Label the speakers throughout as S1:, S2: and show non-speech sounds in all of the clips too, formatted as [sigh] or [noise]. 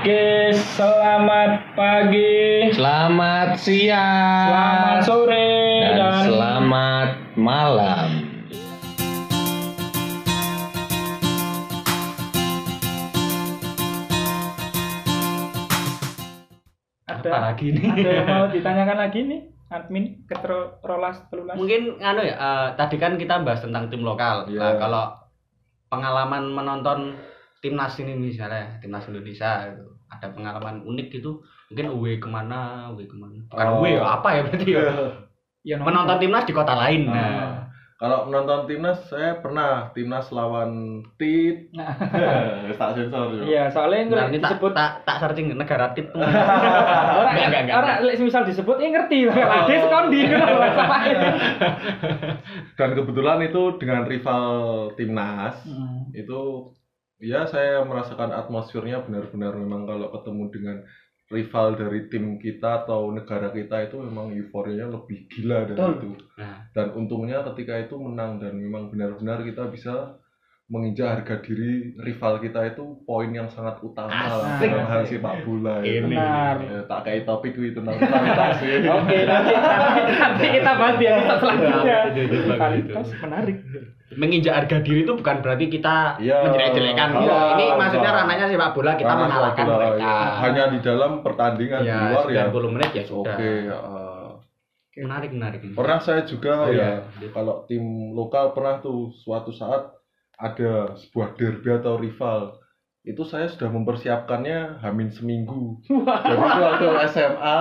S1: Oke, selamat pagi,
S2: Selamat siang.
S1: selamat sore,
S2: dan,
S1: dan,
S2: selamat malam.
S1: ada
S3: Apa lagi nih?
S1: Ada yang mau [laughs] ditanyakan lagi nih, admin ketro rolas telulas.
S3: Mungkin anu ya, eh, tadi kan kita bahas tentang tim lokal.
S4: Iya.
S3: Nah, kalau pengalaman menonton timnas ini misalnya, timnas Indonesia itu ada pengalaman unik gitu. Mungkin away ke mana, away ke mana? Bukan
S4: Oh.
S3: away ya, apa ya berarti ya? [laughs]
S1: Ya,
S3: Menonton timnas di kota lain.
S4: Ah.
S3: Nah,
S4: Kalau menonton timnas, saya pernah timnas lawan Tit.
S1: Nah. [laughs]
S4: tak sensor juga.
S1: Iya, soalnya
S3: ini tak,
S1: disebut
S3: tak, tak searching negara tit. [laughs]
S1: orang
S3: Enggak,
S1: orang lek misal disebut ya ngerti lah. Ade sekondi
S4: Dan kebetulan itu dengan rival timnas,
S1: Hmm.
S4: itu ya saya merasakan atmosfernya benar-benar memang kalau ketemu dengan rival dari tim kita atau negara kita itu memang euforianya lebih gila dari
S1: Betul.
S4: itu.
S3: Nah.
S4: Dan untungnya ketika itu menang dan memang benar-benar kita bisa menginjak harga diri rival kita itu poin yang sangat utama lah
S1: Asik.
S4: dalam hal sepak bola ya.
S3: Ini.
S1: Benar.
S4: Ya, tak kayak topik itu tentang totalitas ya. [laughs]
S1: Oke, nanti, nanti, kita bahas di episode selanjutnya.
S3: Itu, itu, itu,
S1: Totalitas menarik.
S3: Menginjak harga diri itu bukan berarti kita
S4: Iya.
S3: menjelek-jelekan.
S4: Iya.
S3: Ini maksudnya ranahnya sepak bola kita
S4: Karena
S3: mengalahkan
S4: bola,
S3: mereka.
S4: ya. hanya di dalam pertandingan di
S3: ya,
S4: luar ya
S3: 90 menit ya sudah.
S4: oke uh,
S3: Menarik, menarik. ini.
S4: pernah saya juga
S3: Oh,
S4: ya
S3: iya.
S4: kalau tim lokal pernah tuh suatu saat ada sebuah derby atau rival itu saya sudah mempersiapkannya hamin seminggu. Jadi itu waktu SMA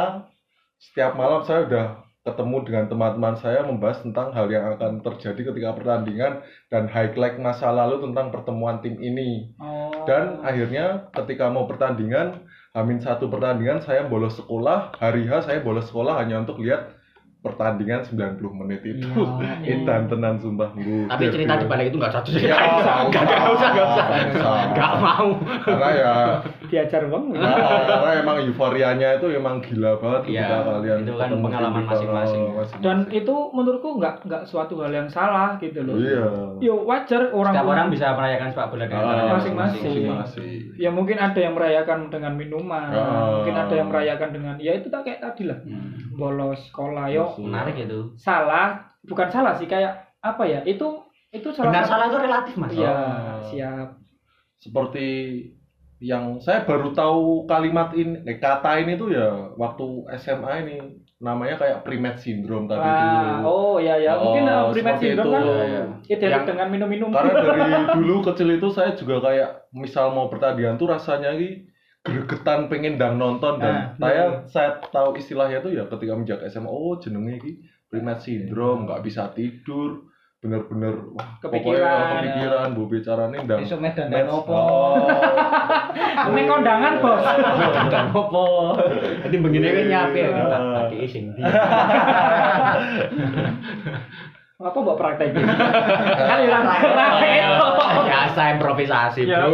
S4: setiap malam saya udah ketemu dengan teman-teman saya membahas tentang hal yang akan terjadi ketika pertandingan dan highlight masa lalu tentang pertemuan tim ini.
S1: Oh.
S4: dan akhirnya ketika mau pertandingan Hamin satu pertandingan saya bolos sekolah hari H saya bolos sekolah hanya untuk lihat pertandingan 90 menit itu [laughs]
S1: Ya,
S4: Intan tenan sumpah Bu.
S3: Tapi cerita di balik itu nggak cocok.
S4: Ya, [laughs]
S3: Nggak usah, nggak usah, nggak usah.
S4: Nggak
S3: mau.
S4: karena ya [laughs]
S1: diajar bang.
S4: nah, karena emang euforianya itu emang gila banget
S3: Iya,
S4: ketika kalian
S3: itu kan pengalaman masing-masing.
S1: Dan itu menurutku nggak nggak suatu hal yang salah gitu loh.
S4: iya
S1: Yo wajar orang
S3: Setiap orang bisa merayakan sepak bola dengan
S4: Ah,
S1: masing-masing. Ya mungkin ada yang merayakan dengan minuman,
S4: Ah.
S1: mungkin ada yang merayakan dengan ya itu tak kayak tadi lah.
S3: Hmm,
S1: Bolos sekolah yo
S3: Menarik itu.
S1: salah, bukan salah sih kayak apa ya? Itu itu salah
S3: Benar
S1: satu-
S3: salah itu relatif mas.
S1: Iya,
S4: Oh.
S1: siap.
S4: seperti yang saya baru tahu kalimat ini eh, kata ini tuh ya waktu SMA ini namanya kayak primate syndrome tadi
S1: Wah,
S4: dulu
S1: oh ya ya, mungkin
S4: Oh,
S1: uh, primat syndrome kan
S4: itu.
S3: Iya, iya.
S1: identik
S3: Yang-
S1: dengan minum-minum.
S4: karena dari [laughs] dulu kecil itu saya juga kayak misal mau pertandingan tuh rasanya ini gregetan pengen dang nonton dan
S1: Nah,
S4: saya saya tahu istilahnya tuh ya ketika menjak SMA oh jenenge ini primate syndrome nggak bisa tidur bener-bener wah
S1: Kepikiran.
S4: pokoknya kepikiran bu bicaranya ndang
S5: Besok Medan dan opo.
S1: Ini kondangan bos. [laughs]
S3: Dan apa? Jadi begini kan nyapi ya kita
S4: Ah.
S3: tadi ising. [laughs]
S1: Apa mbok praktekin? [laughs] kan ilang itu.
S3: Biasa improvisasi bro.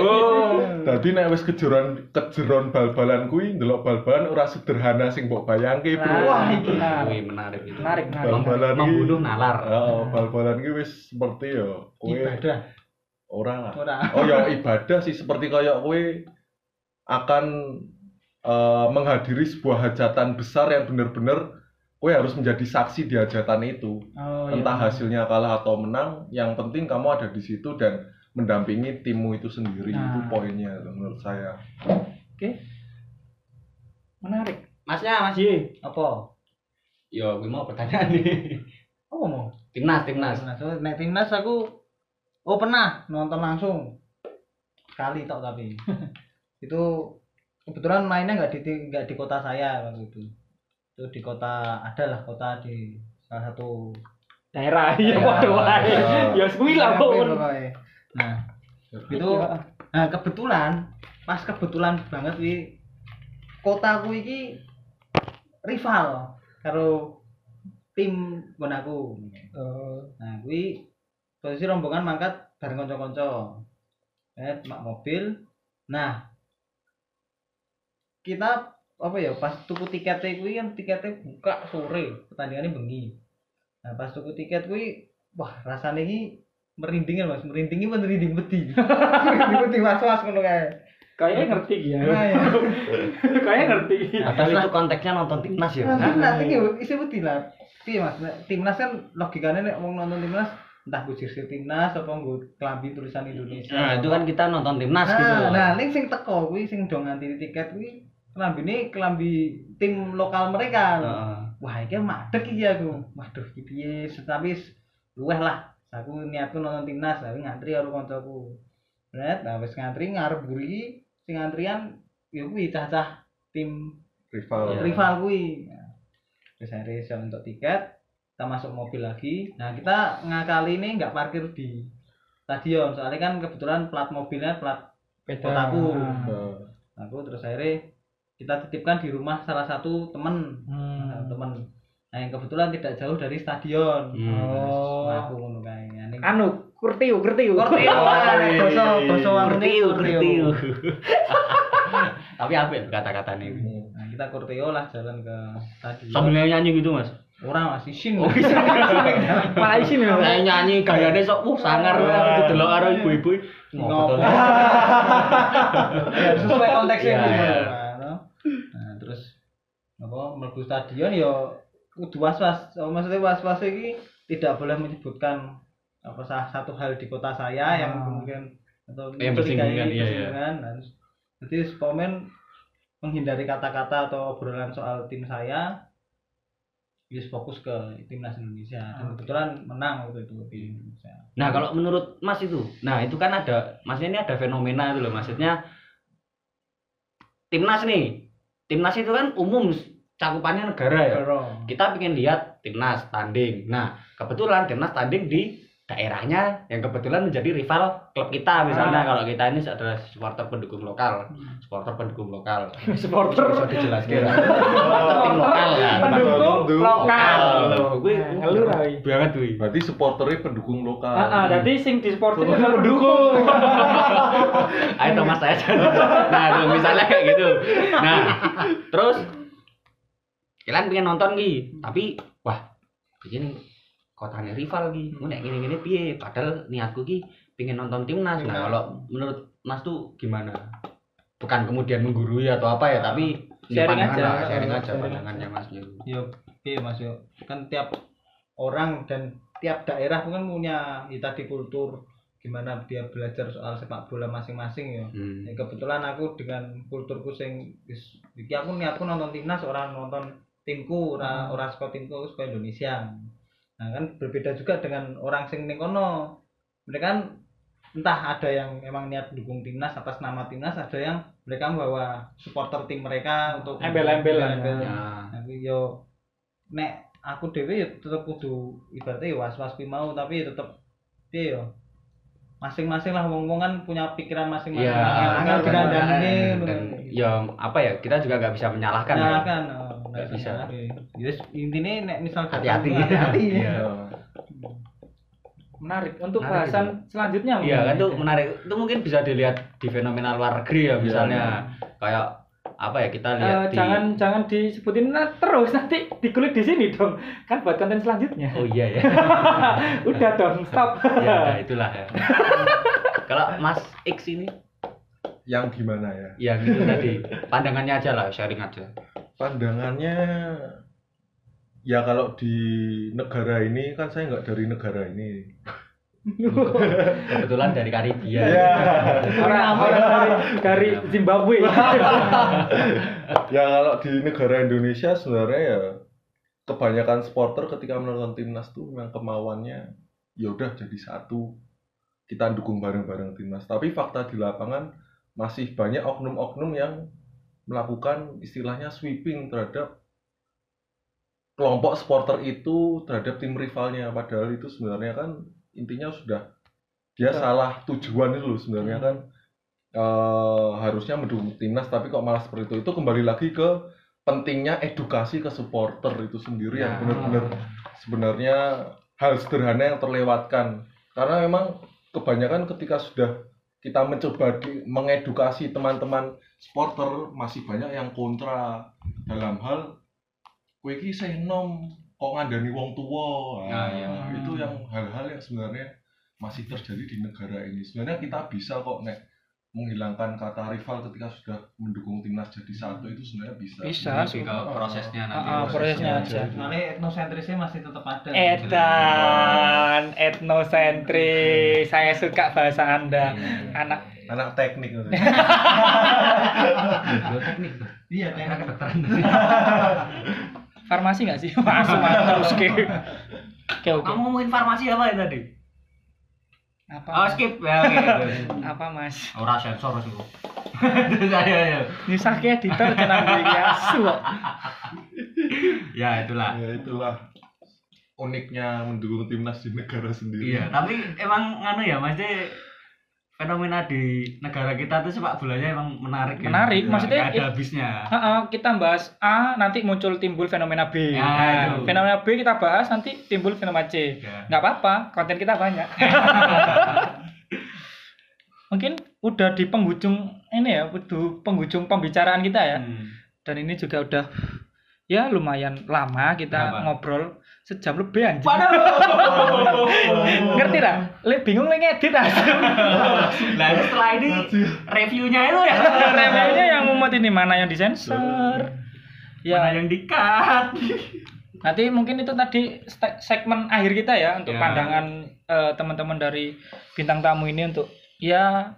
S4: Dadi nek wis kejeron kejeron bal-balan kuwi ndelok bal-balan ora sederhana sing mbok bayangke, Bro.
S1: Nah,
S5: Wah, iki.
S3: Menarik itu.
S1: menarik menarik.
S4: Bal-balan
S3: Membunuh nalar.
S4: Heeh, bal-balan ki wis seperti ya kowe
S5: Ibadah.
S4: ora lah.
S5: Ora.
S4: Oh ya ibadah sih seperti kayak kowe akan eh, menghadiri sebuah hajatan besar yang bener-bener kowe harus menjadi saksi di hajatan itu.
S1: Oh,
S4: Entah
S1: iya.
S4: hasilnya kalah atau menang, yang penting kamu ada di situ dan mendampingi timmu itu sendiri
S1: Nah.
S4: itu poinnya menurut saya.
S1: Oke. Menarik.
S3: Masnya Mas
S1: Ye.
S5: Apa?
S3: Yo, gue mau pertanyaan nih.
S5: Apa mau?
S3: Timnas, timnas.
S5: Timnas. Nek timnas aku oh pernah nonton langsung. Sekali tok tapi. [laughs] itu kebetulan mainnya nggak di nggak di kota saya waktu itu. Itu di kota adalah kota di salah satu
S1: Daerah [laughs] iya waduh wae. Ya lah
S5: Daerah
S1: pun.
S5: pokoknya. Nah, itu nah kebetulan pas kebetulan banget wi kotaku iki rival karo tim nggon aku.
S1: Oh,
S5: Nah, kuwi posisi rombongan mangkat bareng kanca-kanca. Eh, mak mobil. Nah, kita apa ya pas tuku tiketnya kuwi kan tiketnya buka sore, pertandingannya bengi. Nah, pas tuku tiket kuwi wah rasanya ini merinding ya Mas, [laughs] merinding ini merinding beti. merinding beti was-was ngono kae.
S1: Kayaknya ngerti ya.
S5: Nah, ya. [laughs]
S1: Kayaknya ngerti.
S3: Padahal itu konteksnya nonton timnas ya.
S5: Nah, timnas iki yo isi wedi lah. Nek Timnas kan logikane nek wong nonton timnas entah gue jersey timnas apa gue kelambi tulisan Indonesia.
S3: Nah, itu kan kita nonton timnas
S5: nah,
S3: gitu.
S5: Nah, ning sing teko kuwi sing do nganti tiket kuwi kelambine kelambi tim lokal mereka. Wah, iki madeg iki aku. Waduh, iki piye? Tapi luweh lah. Aku niatku nonton timnas, tapi ngantri karo kancaku. Net, nah wis ngantri ngarep buri sing antrian ya kuwi cah-cah tim
S4: rival
S3: Iya.
S5: rival kuwi. Nah, Terus akhirnya saya untuk tiket, kita masuk mobil lagi. Nah, kita ngakali ini nggak parkir di stadion, soalnya kan kebetulan plat mobilnya plat kotaku.
S4: Nah,
S5: Aku terus akhirnya kita titipkan di rumah salah satu temen, Nah, temen. Nah, yang kebetulan tidak jauh dari stadion.
S3: Hmm.
S5: Oh, aku ngono kae. Nah, ini-
S1: Anu, kurtiu, kurtiu.
S5: Korteo, basa basa wangune
S3: Kurtiu, [laughs]
S5: korteo.
S3: kurtiu. [laughs] Tapi apa ya kata-kata ini?
S5: Nah, kita korteo lah jalan ke stadion.
S3: Sambil nyanyi gitu mas.
S5: Orang masih sin.
S3: Oh, [laughs]
S1: Malah isin ya.
S3: Kayak nyanyi gayanya sok uh sangar aku delok karo ibu-ibu.
S5: Ngopo. Ya sesuai konteksnya
S3: Iya, iya.
S5: Nah, nah, terus apa mlebu stadion ya kudu was-was. Oh, maksudnya was-was iki tidak boleh menyebutkan apa salah satu hal di kota saya yang kemudian atau
S3: Yang bersinggungan, iya, iya.
S5: bersinggungan. Nah, terus- jadi spomen menghindari kata-kata atau obrolan soal tim saya Yes, fokus ke timnas Indonesia dan kebetulan menang waktu itu di Indonesia.
S3: Nah kalau menurut Mas itu, nah itu kan ada, Masnya ini ada fenomena itu loh, maksudnya timnas nih, timnas itu kan umum cakupannya negara ya. Kita pengen lihat timnas tanding. Nah kebetulan timnas tanding di daerahnya yang kebetulan menjadi rival klub kita misalnya kalau kita ini adalah supporter pendukung lokal, supporter pendukung lokal. [laughs]
S1: Supporter
S3: Bisa dijelaskan. Supporter tim lokal kan.
S1: pendukung lokal.
S3: Gue
S1: Nah, lu Rai.
S3: banget gue.
S4: berarti supporternya pendukung lokal
S1: Ah, ah, jadi sing di supporter itu pendukung. [laughs]
S3: Ayo Thomas saya Nah, tuh, misalnya kayak gitu. Nah, terus kalian pengen nonton Ki, tapi wah, begini kotanya rival Ki. Mau nek gini-gini piye? Padahal niatku Ki pengen nonton timnas. Nah, kalau menurut Mas tuh gimana? Bukan kemudian menggurui atau apa ya, tapi ini
S1: Sharing aja.
S3: lah, sharing aja pandangannya Mas Yu.
S5: Ya, iya Mas yo. Kan tiap orang dan tiap daerah kan punya ya, tadi kultur gimana dia belajar soal sepak bola masing-masing ya.
S3: Hmm.
S5: Ya, kebetulan aku dengan kulturku sing iki aku niatku nonton timnas orang nonton timku ora ora saka timku saka Indonesia. Nah kan berbeda juga dengan orang sing ning kono. Mereka kan entah ada yang emang niat dukung timnas atas nama timnas, ada yang mereka membawa supporter tim mereka untuk embel-embel.
S3: Ya.
S5: Tapi yo nek aku dhewe ya tetep kudu ibaratnya ya was-was mau tapi ya tetep piye yo masing-masing lah wong-wong kan punya pikiran masing-masing.
S3: Iya,
S5: angel
S3: dan-
S5: dikandani
S3: dan ya apa ya kita juga nggak bisa menyalahkan ya. Nggak bisa.
S5: Yes, intinya nek misal
S3: Hati-hati.
S5: hati-hati ya.
S3: Iya.
S1: Menarik untuk
S3: Menarik
S1: bahasan selanjutnya.
S3: Iya kan tuh menarik. Itu mungkin bisa dilihat di fenomena luar negeri ya misalnya kayak apa ya kita lihat
S1: Eh,
S3: di
S1: jangan jangan disebutin nah, terus nanti dikulik di sini dong kan buat konten selanjutnya
S3: Oh iya ya. [laughs]
S1: udah dong stop
S3: ya nah, itulah ya. Kalau Mas X ini
S4: yang gimana ya
S3: ya gitu tadi pandangannya aja lah sharing aja.
S4: Pandangannya ya kalau di negara ini kan saya nggak dari negara ini. [laughs]
S3: Kebetulan dari Karibia.
S4: Iya.
S1: orang orang dari dari Zimbabwe. [laughs]
S4: Ya kalau di negara Indonesia sebenarnya ya kebanyakan supporter ketika menonton timnas tuh memang kemauannya ya udah jadi satu. Kita dukung bareng-bareng timnas. Tapi fakta di lapangan masih banyak oknum-oknum yang melakukan istilahnya sweeping terhadap kelompok supporter itu terhadap tim rivalnya. Padahal itu sebenarnya kan intinya sudah dia salah tujuan itu loh sebenarnya kan. Eh, harusnya mendukung timnas tapi kok malah seperti itu. Itu kembali lagi ke pentingnya edukasi ke supporter itu sendiri yang
S3: Ya.
S4: benar-benar sebenarnya hal sederhana yang terlewatkan. Karena memang kebanyakan ketika sudah kita mencoba di- mengedukasi teman-teman supporter masih banyak yang kontra. Dalam hal kowe iki senom kok ngandani wong tua
S3: Nah, iya.
S4: itu yang hal-hal yang sebenarnya masih terjadi di negara ini. Sebenarnya kita bisa kok nek menghilangkan kata rival ketika sudah mendukung timnas jadi satu itu sebenarnya bisa.
S1: Bisa.
S3: Lebih ke prosesnya nanti.
S1: Ah, ah, prosesnya aja.
S5: Soalnya etnosentrisnya masih tetap ada.
S1: Edan, etnosentris. Saya suka bahasa Anda. Anak
S4: Anak teknik [laughs]
S3: teknik tuh.
S5: Iya, teknik.
S3: kedokteran.
S1: farmasi nggak sih? Masuk terus ke. Oke oke.
S3: Kamu ngomongin farmasi apa ya tadi?
S1: Apa?
S3: Oh skip ya oke. [laughs]
S1: Apa mas?
S3: Ora sensor sih. [laughs] Terus ayo ayo.
S1: Nyusah ke editor jenang ya kok. [laughs]
S3: Ya itulah.
S4: ya itulah uniknya mendukung timnas di negara sendiri.
S3: Iya, tapi emang nganu ya, maksudnya fenomena di negara kita tuh sepak bolanya emang menarik ya.
S1: Menarik,
S3: Ya,
S1: maksudnya
S3: nggak ada
S1: it-
S3: habisnya.
S1: Heeh, kita bahas A nanti muncul timbul fenomena B.
S3: Ya,
S1: Nah,
S3: itu.
S1: fenomena B kita bahas nanti timbul fenomena C.
S3: Ya.
S1: Nggak apa-apa, konten kita banyak. [laughs] Mungkin udah di penghujung ini ya, udah penghujung pembicaraan kita ya.
S3: Hmm.
S1: Dan ini juga udah ya lumayan lama kita
S3: Berapa?
S1: ngobrol sejam lebih anjing. Ngerti lah? Le bingung le ngedit aja. [laughs]
S3: Nah, setelah ini reviewnya itu ya. [laughs]
S1: Reviewnya yang mumet ini mana yang disensor?
S3: Mana
S1: Ya,
S3: yang di-cut.
S1: nanti [laughs] mungkin itu tadi segmen akhir kita ya untuk
S3: Ya.
S1: pandangan eh, teman-teman dari bintang tamu ini untuk ya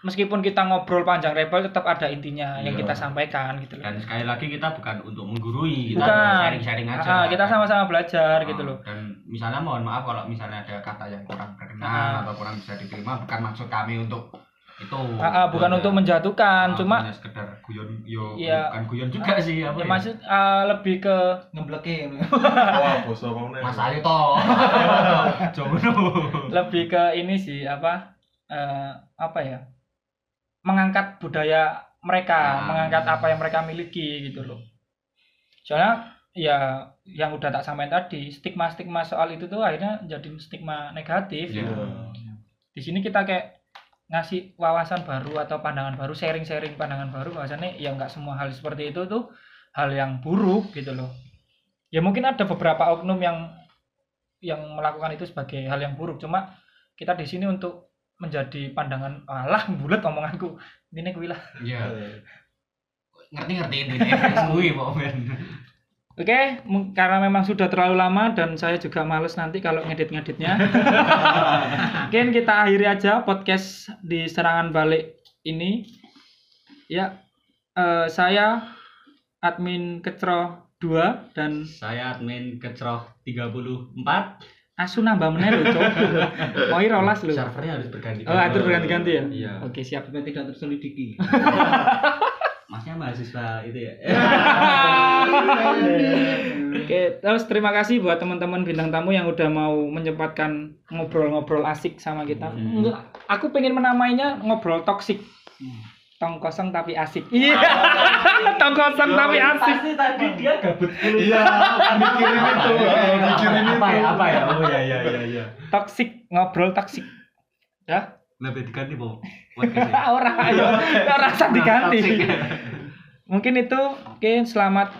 S1: meskipun kita ngobrol panjang lebar tetap ada intinya yang
S3: Iya.
S1: kita sampaikan gitu loh.
S3: Dan sekali lagi kita bukan untuk menggurui, kita
S1: Bukan.
S3: sharing-sharing aja.
S1: Ah, kita sama-sama belajar
S3: Ah,
S1: gitu loh.
S3: Dan misalnya mohon maaf kalau misalnya ada kata yang kurang berkenan
S1: Ah.
S3: atau kurang bisa diterima, bukan maksud kami untuk itu.
S1: Ah, ah, bukan untuk menjatuhkan,
S3: ah,
S1: cuma
S3: hanya sekedar guyon, yo
S1: Iya.
S3: bukan guyon juga sih apa
S1: ya,
S3: ya?
S1: maksud ah, lebih ke
S5: Ngebleke. [laughs]
S4: Wah, bos apa? [laughs]
S3: Mas Ayu toh. [laughs] Jono.
S1: lebih ke ini sih apa eh, apa ya mengangkat budaya mereka
S3: Ah.
S1: mengangkat apa yang mereka miliki gitu loh soalnya ya yang udah tak sampaikan tadi stigma stigma soal itu tuh akhirnya jadi stigma negatif
S3: Iya.
S1: gitu. di sini kita kayak ngasih wawasan baru atau pandangan baru sharing-sharing pandangan baru bahwasannya ya nggak semua hal seperti itu tuh hal yang buruk gitu loh ya mungkin ada beberapa oknum yang yang melakukan itu sebagai hal yang buruk cuma kita di sini untuk menjadi pandangan alah bulat omonganku ini kuwi lah
S3: Iya. Ngerti-ngerti ini. Suwi [laughs] Pak Men.
S1: oke karena memang sudah terlalu lama dan saya juga males nanti kalau ngedit-ngeditnya [laughs] mungkin kita akhiri aja podcast di serangan balik ini ya eh, saya admin kecro 2 dan
S3: Saya admin kecroh 34.
S1: Asu nambah meneh lho cok [laughs] mau rolas lho
S3: Servernya harus berganti.
S1: oh atur berganti-ganti ya
S3: Iya.
S1: oke siap
S5: Supaya tidak terselidiki. [laughs]
S3: Masnya mahasiswa itu ya. [laughs]
S1: Oke, terus terima kasih buat teman-teman bintang tamu yang udah mau menyempatkan ngobrol-ngobrol asik sama kita.
S3: Hmm.
S1: Enggak, aku pengen menamainya ngobrol toksik. Tong kosong tapi asik. Iya. [laughs] Tong kosong tapi asik.
S3: tadi dia gabut
S4: Iya, mikirin itu, mikirin itu.
S3: Apa ya? Apa ya? Oh iya iya iya iya.
S1: Toksik, ngobrol toksik. Ya,
S3: Lebih diganti mau. Podcast [laughs]
S1: orang ayo, orang rasa diganti. Mungin itu, oke, selamat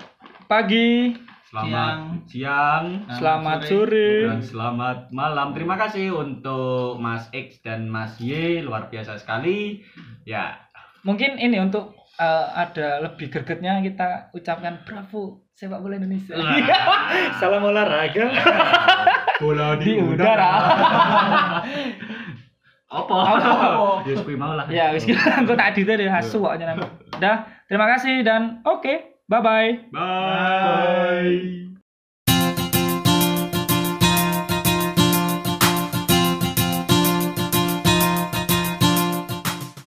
S1: pagi,
S3: Selamat siang.
S1: selamat sore.
S3: Dan selamat malam. Terima kasih untuk Mas X dan Mas Y luar biasa sekali. Ya,
S1: Mungkin ini untuk eh, ada lebih gregetnya kita ucapkan bravo sepak bola Indonesia. [laughs] Salam olahraga [laughs]
S3: bola
S1: di udara. [laughs]
S3: Apa?
S1: Apa?
S3: Ya kuwi mau lah.
S1: ya, wis engko tak edit deh asu kok jeneng. Dah, terima kasih dan oke, bye bye.
S3: Bye.